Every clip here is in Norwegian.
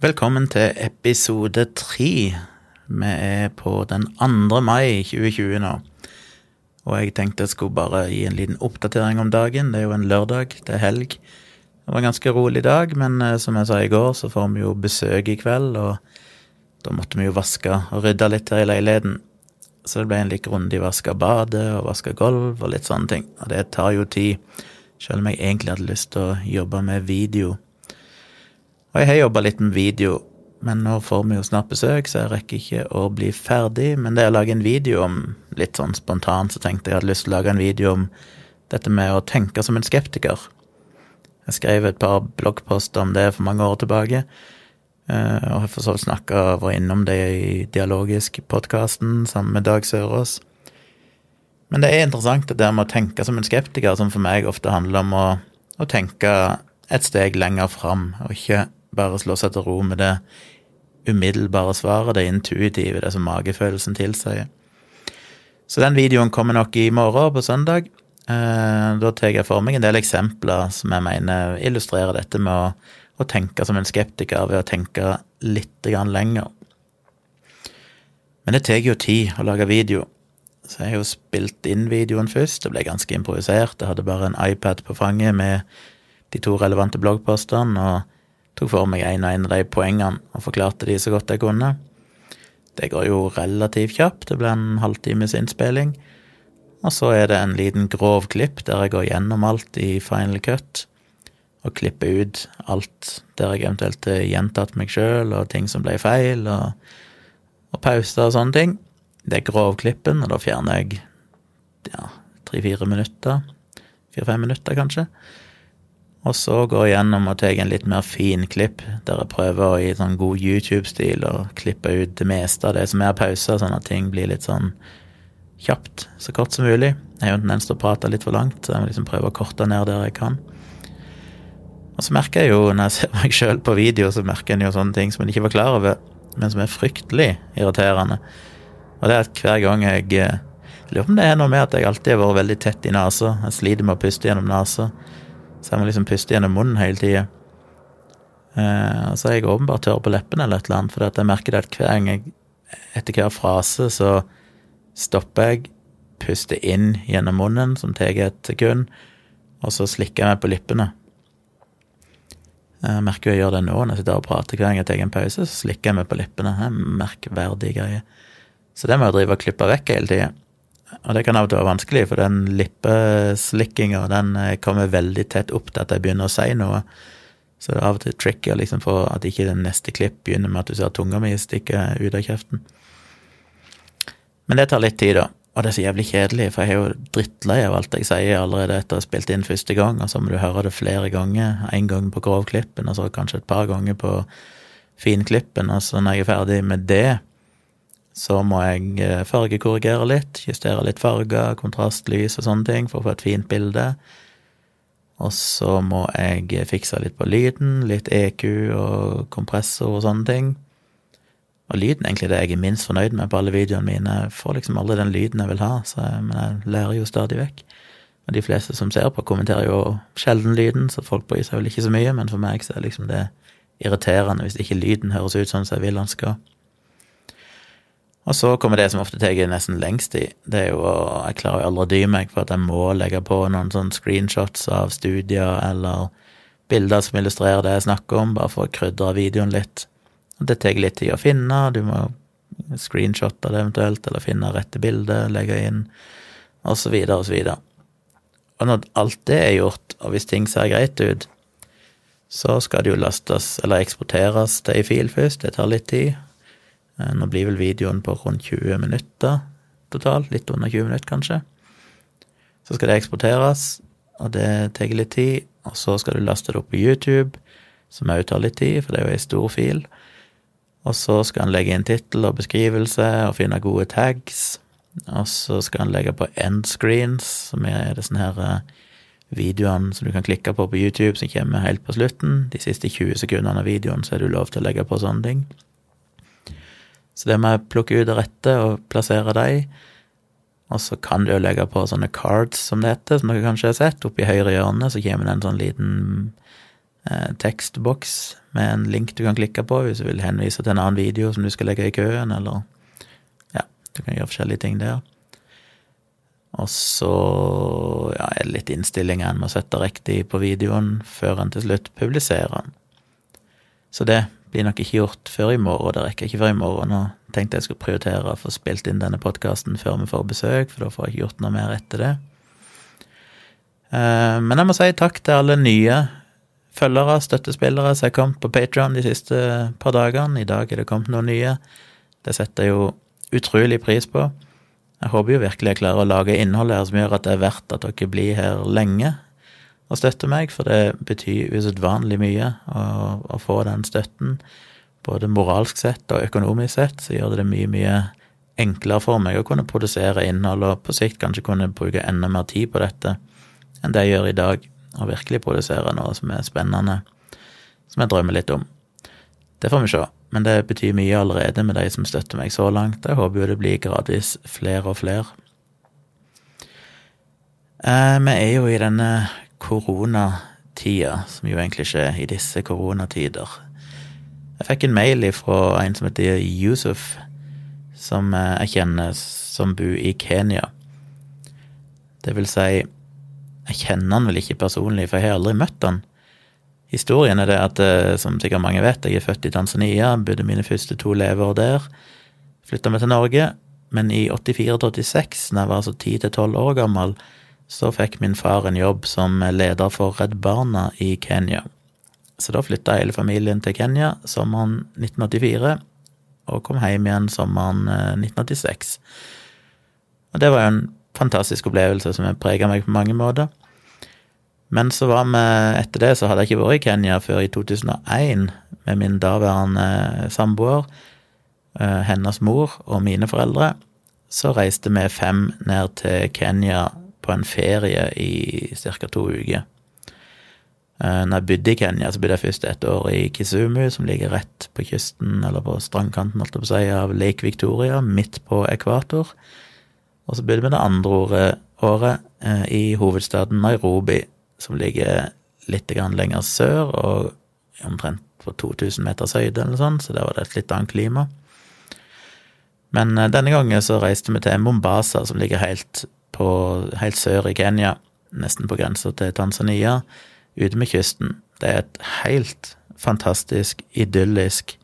Velkommen til episode tre. Vi er på den 2. mai 2020 nå. Og jeg tenkte jeg skulle bare gi en liten oppdatering om dagen. Det er jo en lørdag, er helg. Det var en ganske rolig dag, men eh, som jeg sa i går, så får vi jo besøk i kveld, og da måtte vi jo vaske og rydde litt her i leiligheten. Så det ble en litt grundig vask av badet og vaske gulv og litt sånne ting. Og det tar jo tid, selv om jeg egentlig hadde lyst til å jobbe med video. Og jeg har jobba litt med video, men nå får vi jo snart besøk, så jeg rekker ikke å bli ferdig. Men det å lage en video om litt sånn spontant, så tenkte jeg jeg hadde lyst til å lage en video om dette med å tenke som en skeptiker. Jeg skrev et par bloggposter om det for mange år tilbake, eh, og har for så vidt snakka vært innom det i Dialogisk-podkasten sammen med Dag Sørås. Men det er interessant det der med å tenke som en skeptiker, som for meg ofte handler om å, å tenke et steg lenger fram, og ikke bare slå seg til ro med det umiddelbare svaret, det intuitive, det som magefølelsen tilsier. Så den videoen kommer nok i morgen, på søndag. Eh, da tar jeg for meg en del eksempler som jeg mener illustrerer dette med å, å tenke som en skeptiker ved å tenke litt lenger. Men det tar jo tid å lage video. Så jeg har jo spilt inn videoen først. Det ble ganske improvisert. Jeg hadde bare en iPad på fanget med de to relevante bloggpostene, og tok for meg en og en av de poengene og forklarte de så godt jeg kunne. Det går jo relativt kjapt, det blir en halvtimes innspilling. Og så er det en liten grov klipp der jeg går gjennom alt i Final Cut, og klipper ut alt der jeg eventuelt har gjentatt meg sjøl, og ting som ble feil, og, og pauser og sånne ting. Det er grovklippen, og da fjerner jeg ja, tre-fire minutter. Fire-fem minutter, kanskje. Og så går jeg gjennom og tar en litt mer fin klipp, der jeg prøver å i sånn god YouTube-stil å klippe ut det meste av det som er pauser, sånn at ting blir litt sånn kjapt, så kort som mulig. Jeg har jo en tendens til å prate litt for langt, så jeg må liksom prøve å korte ned der jeg kan. Og så merker jeg jo, når jeg ser meg sjøl på video, så merker en jo sånne ting som en ikke var klar over, men som er fryktelig irriterende. Og det er at hver gang jeg jeg lurer på om det er noe med at jeg alltid har vært veldig tett i nesa. Jeg sliter med å puste gjennom nesa. Så jeg må liksom puste gjennom munnen hele tida. Eh, så er jeg åpenbart tørr på leppene eller et eller annet, for jeg merker at hver gang jeg etter hver frase så stopper jeg, puster inn gjennom munnen, som tar et sekund, og så slikker jeg meg på lippene. Jeg merker jo jeg gjør det nå når jeg sitter og prater. Hver gang jeg tar en pause, så slikker jeg meg på lippene. Det er merkverdige greier. Så det må jeg drive og klippe vekk hele tida. Og det kan av og til være vanskelig, for den lippeslikkinga den eh, kommer veldig tett opp til at jeg begynner å si noe. Så det er av og til tricky liksom for at ikke den neste klipp begynner med at du ser tunga mi stikke ut av kjeften. Men det tar litt tid, da. Og det er så jævlig kjedelig, for jeg er jo drittlei av alt jeg sier allerede etter å ha spilt inn første gang, og så må du høre det flere ganger. Én gang på grovklippen, og så kanskje et par ganger på finklippen, og så når jeg er ferdig med det, så må jeg eh, fargekorrigere litt, justere litt farger, kontrastlys og sånne ting for å få et fint bilde. Og så må jeg fikse litt på lyden, litt EQ og kompressor og sånne ting. Og lyden er egentlig det jeg er minst fornøyd med på alle videoene mine. Jeg får liksom aldri den lyden jeg vil ha, jeg, men jeg lærer jo stadig vekk. Og de fleste som ser på, kommenterer jo sjelden lyden, så folk bryr seg vel ikke så mye, men for meg så er liksom det irriterende hvis ikke lyden høres ut sånn som jeg vil den skal. Og så kommer det som ofte tar nesten lengst i. Det er jo Jeg klarer jo aldri å dy meg for at jeg må legge på noen sånne screenshots av studier eller bilder som illustrerer det jeg snakker om, bare for å krydre videoen litt. Det tar litt tid å finne. Du må screenshotte det eventuelt, eller finne rette bildet, legge inn, og så videre og så videre. Og når alt det er gjort, og hvis ting ser greit ut, så skal det jo lastes eller eksporteres til ei fil først. Det tar litt tid. Eh, nå blir vel videoen på rundt 20 minutter totalt. Litt under 20 minutter, kanskje. Så skal det eksporteres, og det tar litt tid. Og så skal du laste det opp på YouTube, som òg tar litt tid, for det er jo ei stor fil. Og så skal han legge inn tittel og beskrivelse og finne gode tags. Og så skal han legge på endscreens, som er det sånne her eh, videoene som du kan klikke på på YouTube, som kommer helt på slutten. De siste 20 sekundene av videoen så er du lov til å legge på sånne ting. Så det med å plukke ut det rette og plassere dem, Og så kan du jo legge på sånne cards, som det heter, som dere kanskje har sett. Oppi høyre hjørne så kommer det en sånn liten eh, tekstboks med en link du kan klikke på hvis du vil henvise til en annen video som du skal legge i køen, eller ja, du kan gjøre forskjellige ting der. Og så ja, er det litt innstillinger en må sette riktig på videoen før en til slutt publiserer den. Så det blir nok ikke gjort før i morgen, det rekker ikke før i morgen. Nå tenkte jeg skulle prioritere å få spilt inn denne podkasten før vi får besøk, for da får jeg ikke gjort noe mer etter det. Eh, men jeg må si takk til alle nye følgere, støttespillere som har kommet på Patron de siste par dagene. I dag er det kommet noen nye. Det setter jeg jo utrolig pris på. Jeg håper jo virkelig jeg klarer å lage innhold her som gjør at det er verdt at dere blir her lenge og støtter meg, for det betyr usedvanlig mye å, å, få den støtten. Både moralsk sett og økonomisk sett så gjør det det mye, mye enklere for meg å kunne produsere innhold, og på sikt kanskje kunne bruke enda mer tid på dette enn det jeg gjør i dag, og virkelig produsere noe som er spennende, som jeg drømmer litt om. Det får vi se, men det betyr mye allerede med de som støtter meg så langt. Jeg håper jo det blir gradvis flere og flere. Eh, vi er jo i denne koronatida, som jo egentlig ikke er i disse koronatider. Jeg fikk en mail fra en som heter Yusuf, som jeg kjenner som bor i Kenya. Det vil si, jeg kjenner han vel ikke personlig, for jeg har aldri møtt han. Historien er det at, eh, som sikkert mange vet, jeg er født i Tanzania, bodde mine første to leveår der. Flytta meg til Norge, men i 84-86, da jeg var altså 10-12 år gammel, så fikk min far en jobb som leder for Redd Barna i Kenya. Så da flytta hele familien til Kenya sommeren 1984, og kom hjem igjen sommeren 1986. Eh, og det var jo en fantastisk opplevelse som prega meg på mange måter. Men så var vi, etter det så hadde jeg ikke vært i Kenya før i 2001 med min daværende samboer, eh, hennes mor og mine foreldre. Så reiste vi fem ned til Kenya på en ferie i ca. to uker. Eh, når jeg bodde i Kenya, så bodde jeg først et år i Kisumu, som ligger rett på kysten, eller på strandkanten, holdt jeg på å si, av Lake Victoria, midt på ekvator. Og så bodde vi det andre året, eh, i hovedstaden Nairobi, som ligger litt lenger sør, og omtrent på 2000 meters høyde, eller sånn, så der var det et litt annet klima. Men eh, denne gangen så reiste vi til Mombasa, som ligger helt, på, helt sør i Kenya, nesten på grensa til Tanzania, ute med kysten. Det er et helt fantastisk, idyllisk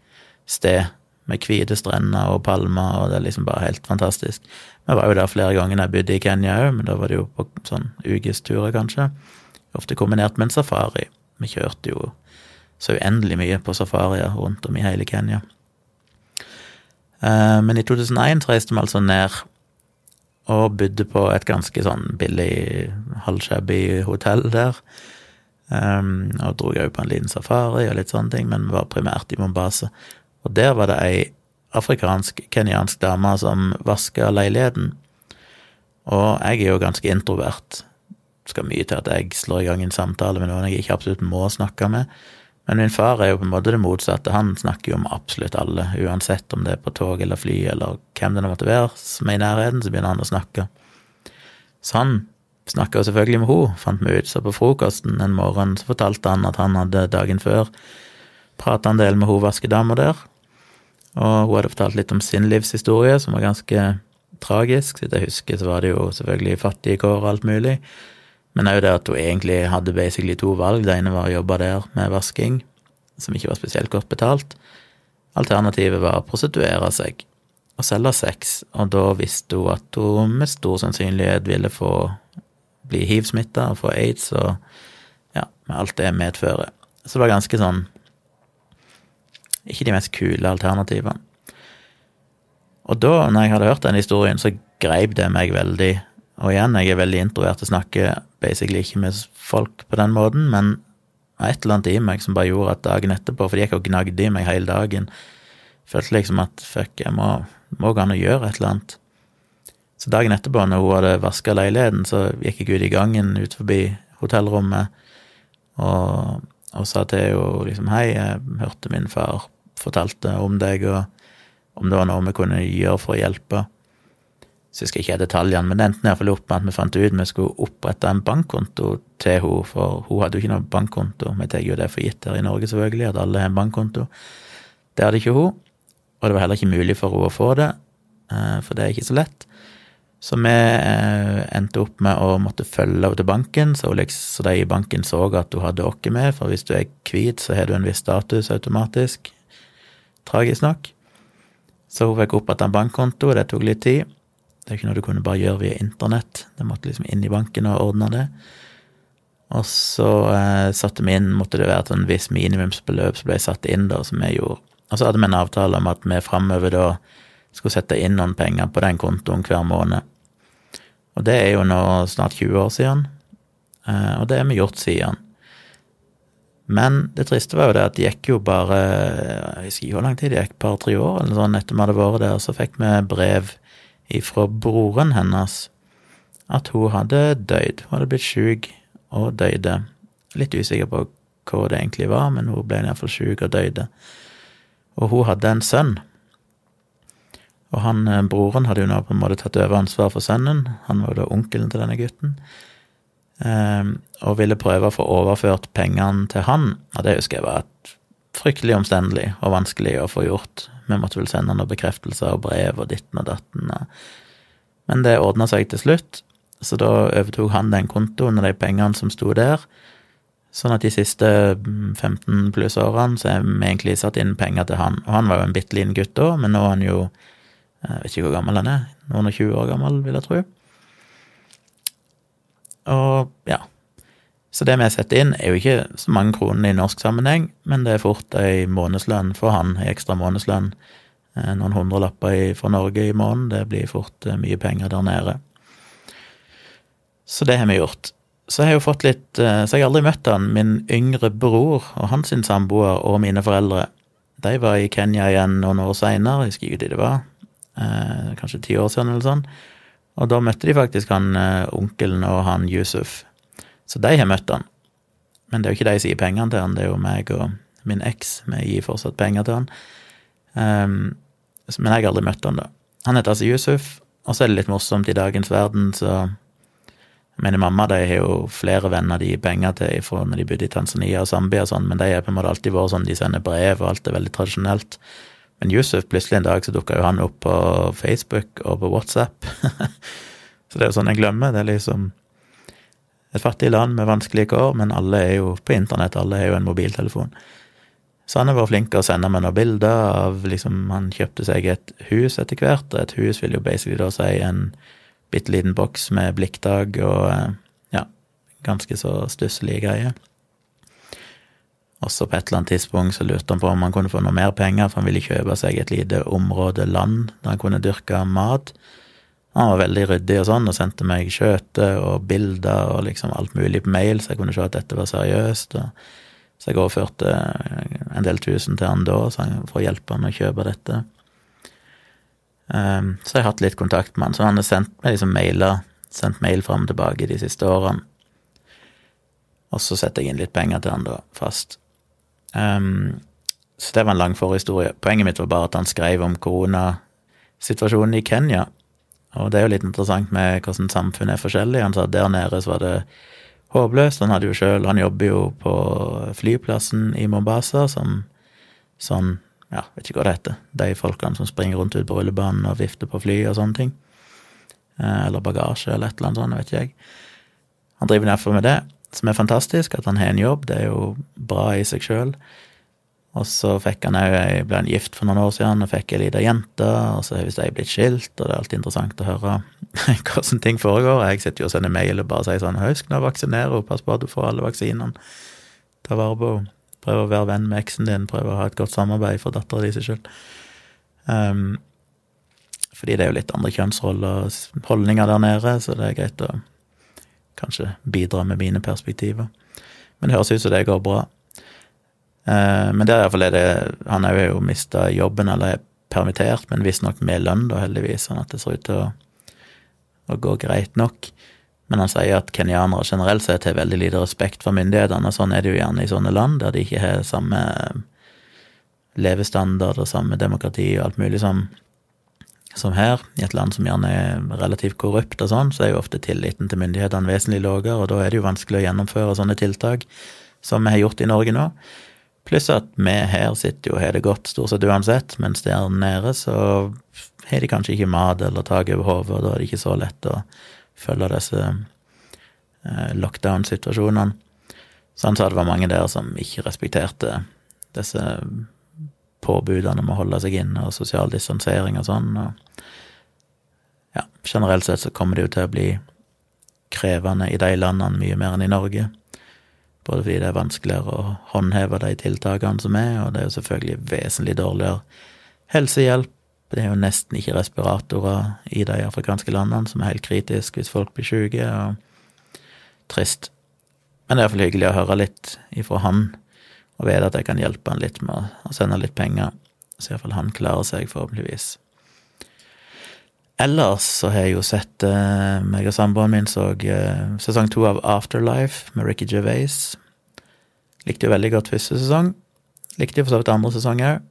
sted med hvite strender og palmer, og det er liksom bare helt fantastisk. Vi var jo der flere ganger da jeg bodde i Kenya òg, men da var det jo på sånn ukesturer, kanskje ofte kombinert med en safari. Vi kjørte jo så uendelig mye på safarier rundt om i hele Kenya. Eh, men i 2001 reiste vi altså ned og bodde på et ganske sånn billig, halvshabby hotell der. Um, og dro òg på en liten safari og litt sånne ting, men var primært i Mombasa. Og der var det ei afrikansk-kenyansk dame som vaska leiligheten. Og jeg er jo ganske introvert, Det skal mye til at jeg slår i gang en samtale med noen jeg ikke absolutt må snakke med. Men min far er jo på en måte det motsatte. Han snakker jo med absolutt alle, uansett om det er på tog eller fly eller hvem det måtte være som er i nærheten, så begynner han å snakke. Så han snakka jo selvfølgelig med henne, fant vi ut. Så på frokosten en morgen så fortalte han at han hadde dagen før prata en del med hun vaskedama der. Og hun hadde fortalt litt om sin livshistorie, som var ganske tragisk. Så jeg husker, så var det jo selvfølgelig fattige kår og alt mulig. Men òg det at hun egentlig hadde basically to valg. Det ene var å jobbe der med vasking, som ikke var spesielt godt betalt. Alternativet var å prostituere seg og selge sex, og da visste hun at hun med stor sannsynlighet ville få bli hiv-smitta og få aids og ja, med alt det medfører. Så det var ganske sånn ikke de mest kule alternativene. Og da, når jeg hadde hørt den historien, så greip det meg veldig. Og igjen, jeg er veldig introvert og snakker basically ikke med folk på den måten, men et eller annet i meg som bare gjorde at dagen etterpå, for de gikk og gnagde i meg hele dagen, følte liksom at fuck, jeg må, må gå an å gjøre et eller annet. Så dagen etterpå, når hun hadde vaska leiligheten, så gikk jeg ut i gangen ut forbi hotellrommet og, og sa til henne liksom hei, jeg hørte min far fortalte om deg, og om det var noe vi kunne gjøre for å hjelpe. Så husker skal ikke detaljene, men det endte iallfall opp med at vi fant ut vi skulle opprette en bankkonto til henne, for hun hadde jo ikke noen bankkonto. Vi tar jo det for gitt her i Norge, selvfølgelig, at alle har en bankkonto. Det hadde ikke hun, og det var heller ikke mulig for henne å få det, eh, for det er ikke så lett. Så vi eh, endte opp med å måtte følge henne til banken, så, liksom, så de i banken så at hun hadde oss med, for hvis du er hvit, så har du en viss status automatisk. Tragisk nok. Så hun fikk oppretta en bankkonto, og det tok litt tid. Det er ikke noe du kunne bare gjøre via internett. Det måtte liksom inn i banken og ordne det. Og så eh, satte vi inn, måtte det være et sånn visst minimumsbeløp som ble satt inn, da, som vi gjorde. Og så hadde vi en avtale om at vi framover da skulle sette inn noen penger på den kontoen hver måned. Og det er jo nå snart 20 år siden, eh, og det har vi gjort siden. Men det triste var jo det at det gikk jo bare Jeg husker ikke hvor lang tid det gikk, par-tre år eller sånn etter vi hadde vært der, så fikk vi brev ifra broren hennes at hun hadde dødd. Hun hadde blitt sjuk og døde. Litt usikker på hva det egentlig var, men hun ble iallfall sjuk og døde. Og hun hadde en sønn. Og han, eh, broren hadde jo nå på en måte tatt over ansvaret for sønnen. Han var jo da onkelen til denne gutten. Um, og ville prøve å få overført pengene til han. Og det husker jeg var et fryktelig omstendelig og vanskelig å få gjort. Vi måtte vel sende noen bekreftelser og brev og ditten og datten. Men det ordna seg til slutt, så da overtok han den kontoen og de pengene som sto der. Sånn at de siste 15 pluss årene så har vi egentlig satt inn penger til han. Og han var jo en bitte liten gutt da, men nå er han jo Jeg vet ikke hvor gammel han er. Noen og 20 år gammel, vil jeg tro. Og ja, så det vi setter inn, er jo ikke så mange kroner i norsk sammenheng, men det er fort ei månedslønn for han, ei ekstra månedslønn. Eh, noen hundrelapper fra Norge i måneden, det blir fort eh, mye penger der nede. Så det har vi gjort. Så jeg har jo fått litt eh, Så jeg har aldri møtt han. Min yngre bror og hans samboer og mine foreldre, de var i Kenya igjen noen år seinere, jeg husker ikke når det var, kanskje ti år siden eller sånn. Og da møtte de faktisk han onkelen og han Yusuf. Så de har møtt han. Men det er jo ikke de som gir pengene til han, det er jo meg og min eks. Vi gir fortsatt penger til han. Um, men jeg har aldri møtt han, da. Han heter altså Yusuf, og så er det litt morsomt i dagens verden, så mener, mamma de har jo flere venner de gir penger til fra når de bodde i Tanzania og Zambia og sånn, men de har på en måte alltid vært sånn, de sender brev, og alt er veldig tradisjonelt. Men Yusuf, plutselig en dag så dukka jo han opp på Facebook og på WhatsApp. så det er jo sånn jeg glemmer. Det er liksom et fattig land med vanskelige kår, men alle er jo på internett, alle har jo en mobiltelefon. Så han har vært flink til å sende meg noen bilder av liksom Han kjøpte seg et hus etter hvert, og et hus vil jo basically da si en bitte liten boks med blikktak og eh, ja, ganske så stusselige greier. Også på et eller annet tidspunkt så lurte han på om han kunne få noe mer penger, for han ville kjøpe seg et lite område land der han kunne dyrke mat. Han var veldig ryddig og sånn, og sendte meg skjøte og bilder og liksom alt mulig på mail, så jeg kunne se at dette var seriøst. Så jeg overførte en del tusen til han da for å hjelpe han å kjøpe dette. Um, så jeg har hatt litt kontakt med han, så han har sendt meg liksom mailer, sendt mail fram og tilbake de siste årene. Og så setter jeg inn litt penger til han da, fast. Um, så det var en lang forhistorie. Poenget mitt var bare at han skrev om koronasituasjonen i Kenya, og det er jo litt interessant med hvordan samfunnet er forskjellig. Han sa at der nede så var det håpløst. Han hadde jo selv, han jobber jo på flyplassen i Mombasa som sånn, ja, vet ikke hva det heter, de folkene som springer rundt ut på rullebanen og vifter på fly og sånne ting. Eh, eller bagasje eller et eller annet sånt, vet ikke jeg. Han driver derfor med det, som er fantastisk. At han har en jobb, det er jo bra i seg sjøl. Og så fikk han òg ble han gift for noen år siden og fikk ei lita jente, og så har visst de blitt skilt, og det er alltid interessant å høre hvordan ting foregår. Jeg sitter jo og sender mail og bare sier sånn 'Husk nå å vaksinere pass på at du får alle vaksinene'. Ta vare på henne. Prøv å være venn med eksen din, prøv å ha et godt samarbeid for dattera di sin skyld. Um, fordi det er jo litt andre kjønnsroller og holdninger der nede, så det er greit å kanskje bidra med mine perspektiver. Men det høres ut som det går bra. Eh, men det er iallfall det Han har jo mista jobben, eller er permittert, men visstnok med lønn, da, heldigvis, sånn at det ser ut til å, å, gå greit nok. Men han sier at kenyanere generelt sett har veldig lite respekt for myndighetene, og sånn er det jo gjerne i sånne land, der de ikke har samme levestandard og samme demokrati og alt mulig som, som her, i et land som gjerne er relativt korrupt og sånn, så er jo ofte tilliten til myndighetene vesentlig lavere, og da er det jo vanskelig å gjennomføre sånne tiltak som vi har gjort i Norge nå. Pluss at vi her sitter jo og har det godt stort sett uansett, mens der nede så har de kanskje ikke mat eller tak over hodet, og da er det ikke så lett å følge disse eh, lockdown-situasjonene. Så det var mange der som ikke respekterte disse påbudene om å holde seg inne og sosial distansering og sånn. og ja, generelt sett så kommer det jo til å bli krevende i de landene mye mer enn i Norge. Både fordi det er vanskeligere å håndheve de tiltakene som er, og det er jo selvfølgelig vesentlig dårligere helsehjelp. Det er jo nesten ikke respiratorer i de afrikanske landene, som er helt kritisk hvis folk blir syke, og trist. Men det er iallfall hyggelig å høre litt ifra han, og vite at jeg kan hjelpe han litt med å sende litt penger, så iallfall han klarer seg, forhåpentligvis. Ellers så har jeg jo sett uh, meg og samboeren min så uh, sesong to av Afterlife med Ricky Gervais. Likte jo veldig godt første sesong. Likte jo for så vidt andre sesong òg.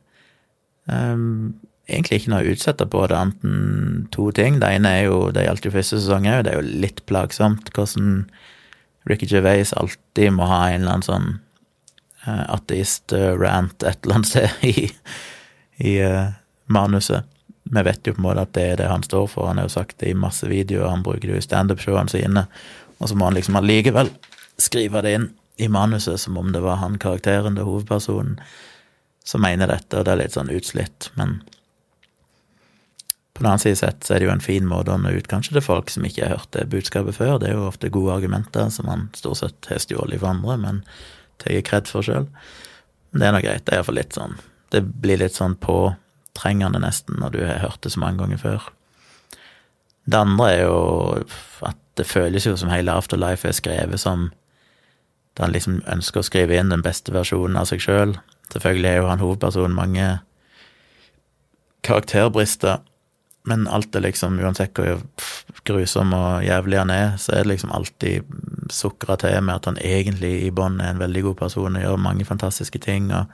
Um, egentlig ikke noe å utsette på det, annet enn to ting. Det ene er jo, det gjaldt jo første sesong òg, det er jo litt plagsomt hvordan Ricky Gervais alltid må ha en eller annen sånn uh, ateist-rant et eller annet sted i, i manuset vi vet jo på en måte at det er det han står for. Han har jo sagt det i masse videoer, han bruker det jo i standup-showene sine, og så må han liksom allikevel skrive det inn i manuset som om det var han karakteren, det hovedpersonen, som mener dette, og det er litt sånn utslitt, men på den annen side sett så er det jo en fin måte å nå ut kanskje til folk som ikke har hørt det budskapet før. Det er jo ofte gode argumenter som han stort sett har stjålet fra andre, men tar kred for sjøl. Men det er nå greit. Det er iallfall litt sånn Det blir litt sånn på trengende, nesten, når du har hørt det så mange ganger før. Det andre er jo at det føles jo som hele Afterlife er skrevet som da han liksom ønsker å skrive inn den beste versjonen av seg sjøl. Selvfølgelig er jo han hovedpersonen mange karakterbrister, men alt er liksom, uansett hvor grusom og jævlig han er, så er det liksom alltid sukra til med at han egentlig i bånn er en veldig god person og gjør mange fantastiske ting og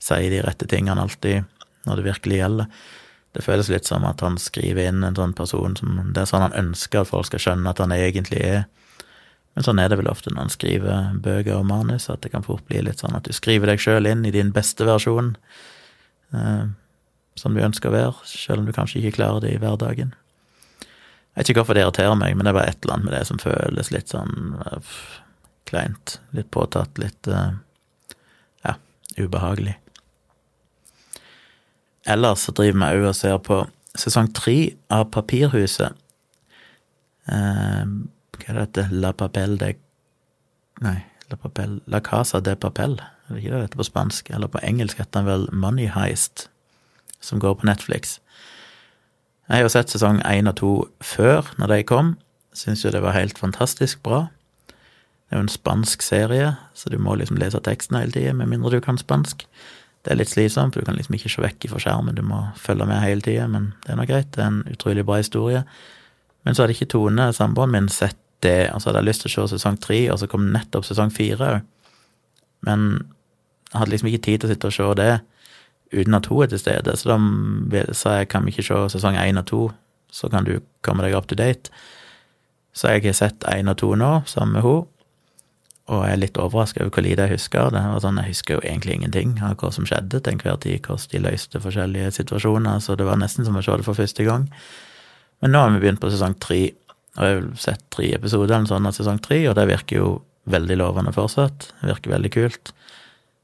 sier de rette tingene alltid når det virkelig gjelder. Det føles litt som at han skriver inn en sånn person som Det er sånn han ønsker at folk skal skjønne at han egentlig er. Men sånn er det vel ofte når han skriver bøker og manus, at det kan fort bli litt sånn at du skriver deg sjøl inn i din beste versjon, eh, som du ønsker å være, sjøl om du kanskje ikke klarer det i hverdagen. Jeg vet ikke hvorfor det irriterer meg, men det er bare et eller annet med det som føles litt sånn uh, kleint. Litt påtatt, litt eh, ja, ubehagelig. Ellers så driver vi òg og ser på sesong tre av Papirhuset. Eh, hva er dette? La Papel de Nei, La Papel La Casa de Papel. Er det ikke det dette på spansk? Eller på engelsk heter den vel Money Heist, som går på Netflix. Jeg har jo sett sesong én og to før, når de kom. Syns jo det var helt fantastisk bra. Det er jo en spansk serie, så du må liksom lese teksten hele tida, med mindre du kan spansk. Det er litt slitsomt, for du kan liksom ikke se vekk fra skjermen, du må følge med hele tida, men det er nå greit. Det er en utrolig bra historie. Men så hadde ikke Tone, samboeren min, sett det, og så hadde jeg lyst til å se sesong tre, og så kom nettopp sesong fire òg. Men jeg hadde liksom ikke tid til å sitte og se det uten at hun er til stede, så da sa jeg kan vi ikke se sesong én og to, så kan du komme deg up to date. Så jeg har sett én og to nå, sammen med henne, og jeg er litt overraska over hvor lite jeg husker. Det var sånn, Jeg husker jo egentlig ingenting av hva som skjedde til enhver tid, hvordan de løste forskjellige situasjoner, så det var nesten som å se det for første gang. Men nå har vi begynt på sesong tre, og jeg har sett tre episoder eller sånn av sesong tre, og det virker jo veldig lovende fortsatt. Det virker veldig kult.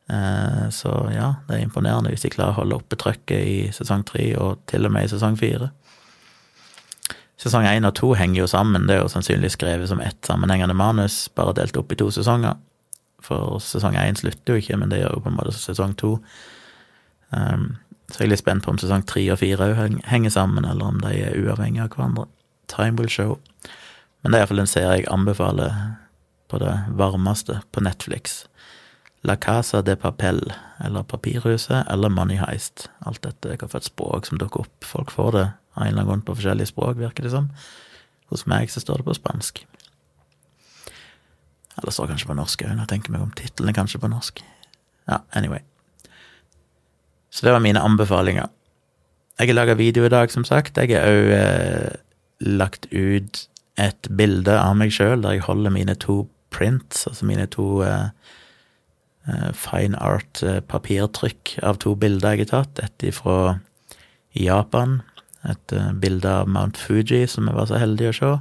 Eh, så ja, det er imponerende hvis de klarer å holde oppe trøkket i sesong tre, og til og med i sesong fire. Sesong én og to henger jo sammen, det er jo sannsynlig skrevet som ett sammenhengende manus, bare delt opp i to sesonger. For sesong én slutter jo ikke, men det gjør jo på en måte sesong to. Um, så jeg er litt spent på om sesong tre og fire òg henger sammen, eller om de er uavhengige av hverandre. Time will show. Men det er iallfall en serie jeg anbefaler på det varmeste på Netflix. La Casa de Papel, eller Papirhuset, eller Money Heist. Alt dette er et språk som dukker opp. Folk får det av en eller annen grunn på forskjellige språk, virker det som. Hos meg så står det på spansk. Eller står kanskje på norsk òg, jeg tenker meg om tittelen er kanskje på norsk. Ja, anyway. Så det var mine anbefalinger. Jeg har laga video i dag, som sagt. Jeg har òg eh, lagt ut et bilde av meg sjøl der jeg holder mine to prints, altså mine to eh fine art eh, av to bilder jeg har tatt. Et fra Japan, et uh, bilde av Mount Fuji som jeg var så heldig å se,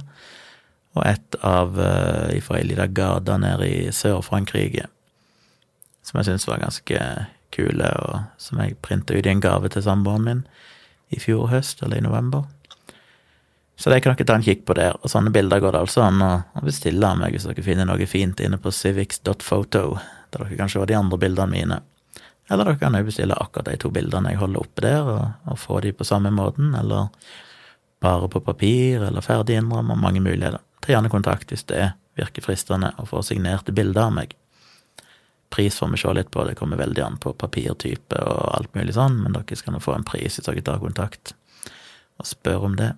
og et av fra ei lita gate nede i Sør-Frankrike, som jeg syntes var ganske kule, og som jeg printa ut i en gave til samboeren min i fjor høst, eller i november. Så det kan dere ta en kikk på der, og sånne bilder går det altså an å bestille av meg hvis dere finner noe fint inne på civics.photo, der dere kan se de andre bildene mine. Eller dere kan òg bestille akkurat de to bildene jeg holder oppe der, og, og få de på samme måten, eller bare på papir, eller ferdig innramma, mange muligheter. Ta gjerne kontakt hvis det virker fristende å få signerte bilder av meg. Pris får vi se litt på, det kommer veldig an på papirtype og alt mulig sånn, men dere skal nå få en pris hvis dere tar kontakt og spør om det.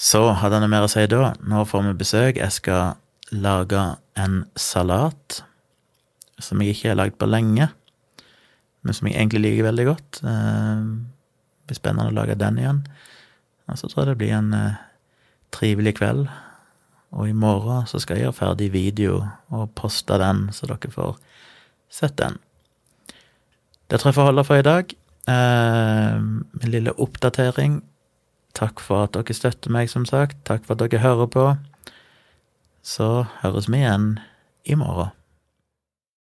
Så hadde jeg noe mer å si da. Nå får vi besøk. Jeg skal lage en salat som jeg ikke har lagd på lenge, men som jeg egentlig liker veldig godt. Det eh, blir spennende å lage den igjen. Og så tror jeg det blir en eh, trivelig kveld. Og i morgen så skal jeg gjøre ferdig video og poste den, så dere får sett den. Det tror jeg får holde for i dag. Eh, en lille oppdatering. Takk for at dere støtter meg, som sagt. Takk for at dere hører på. Så høres vi igjen i morgen.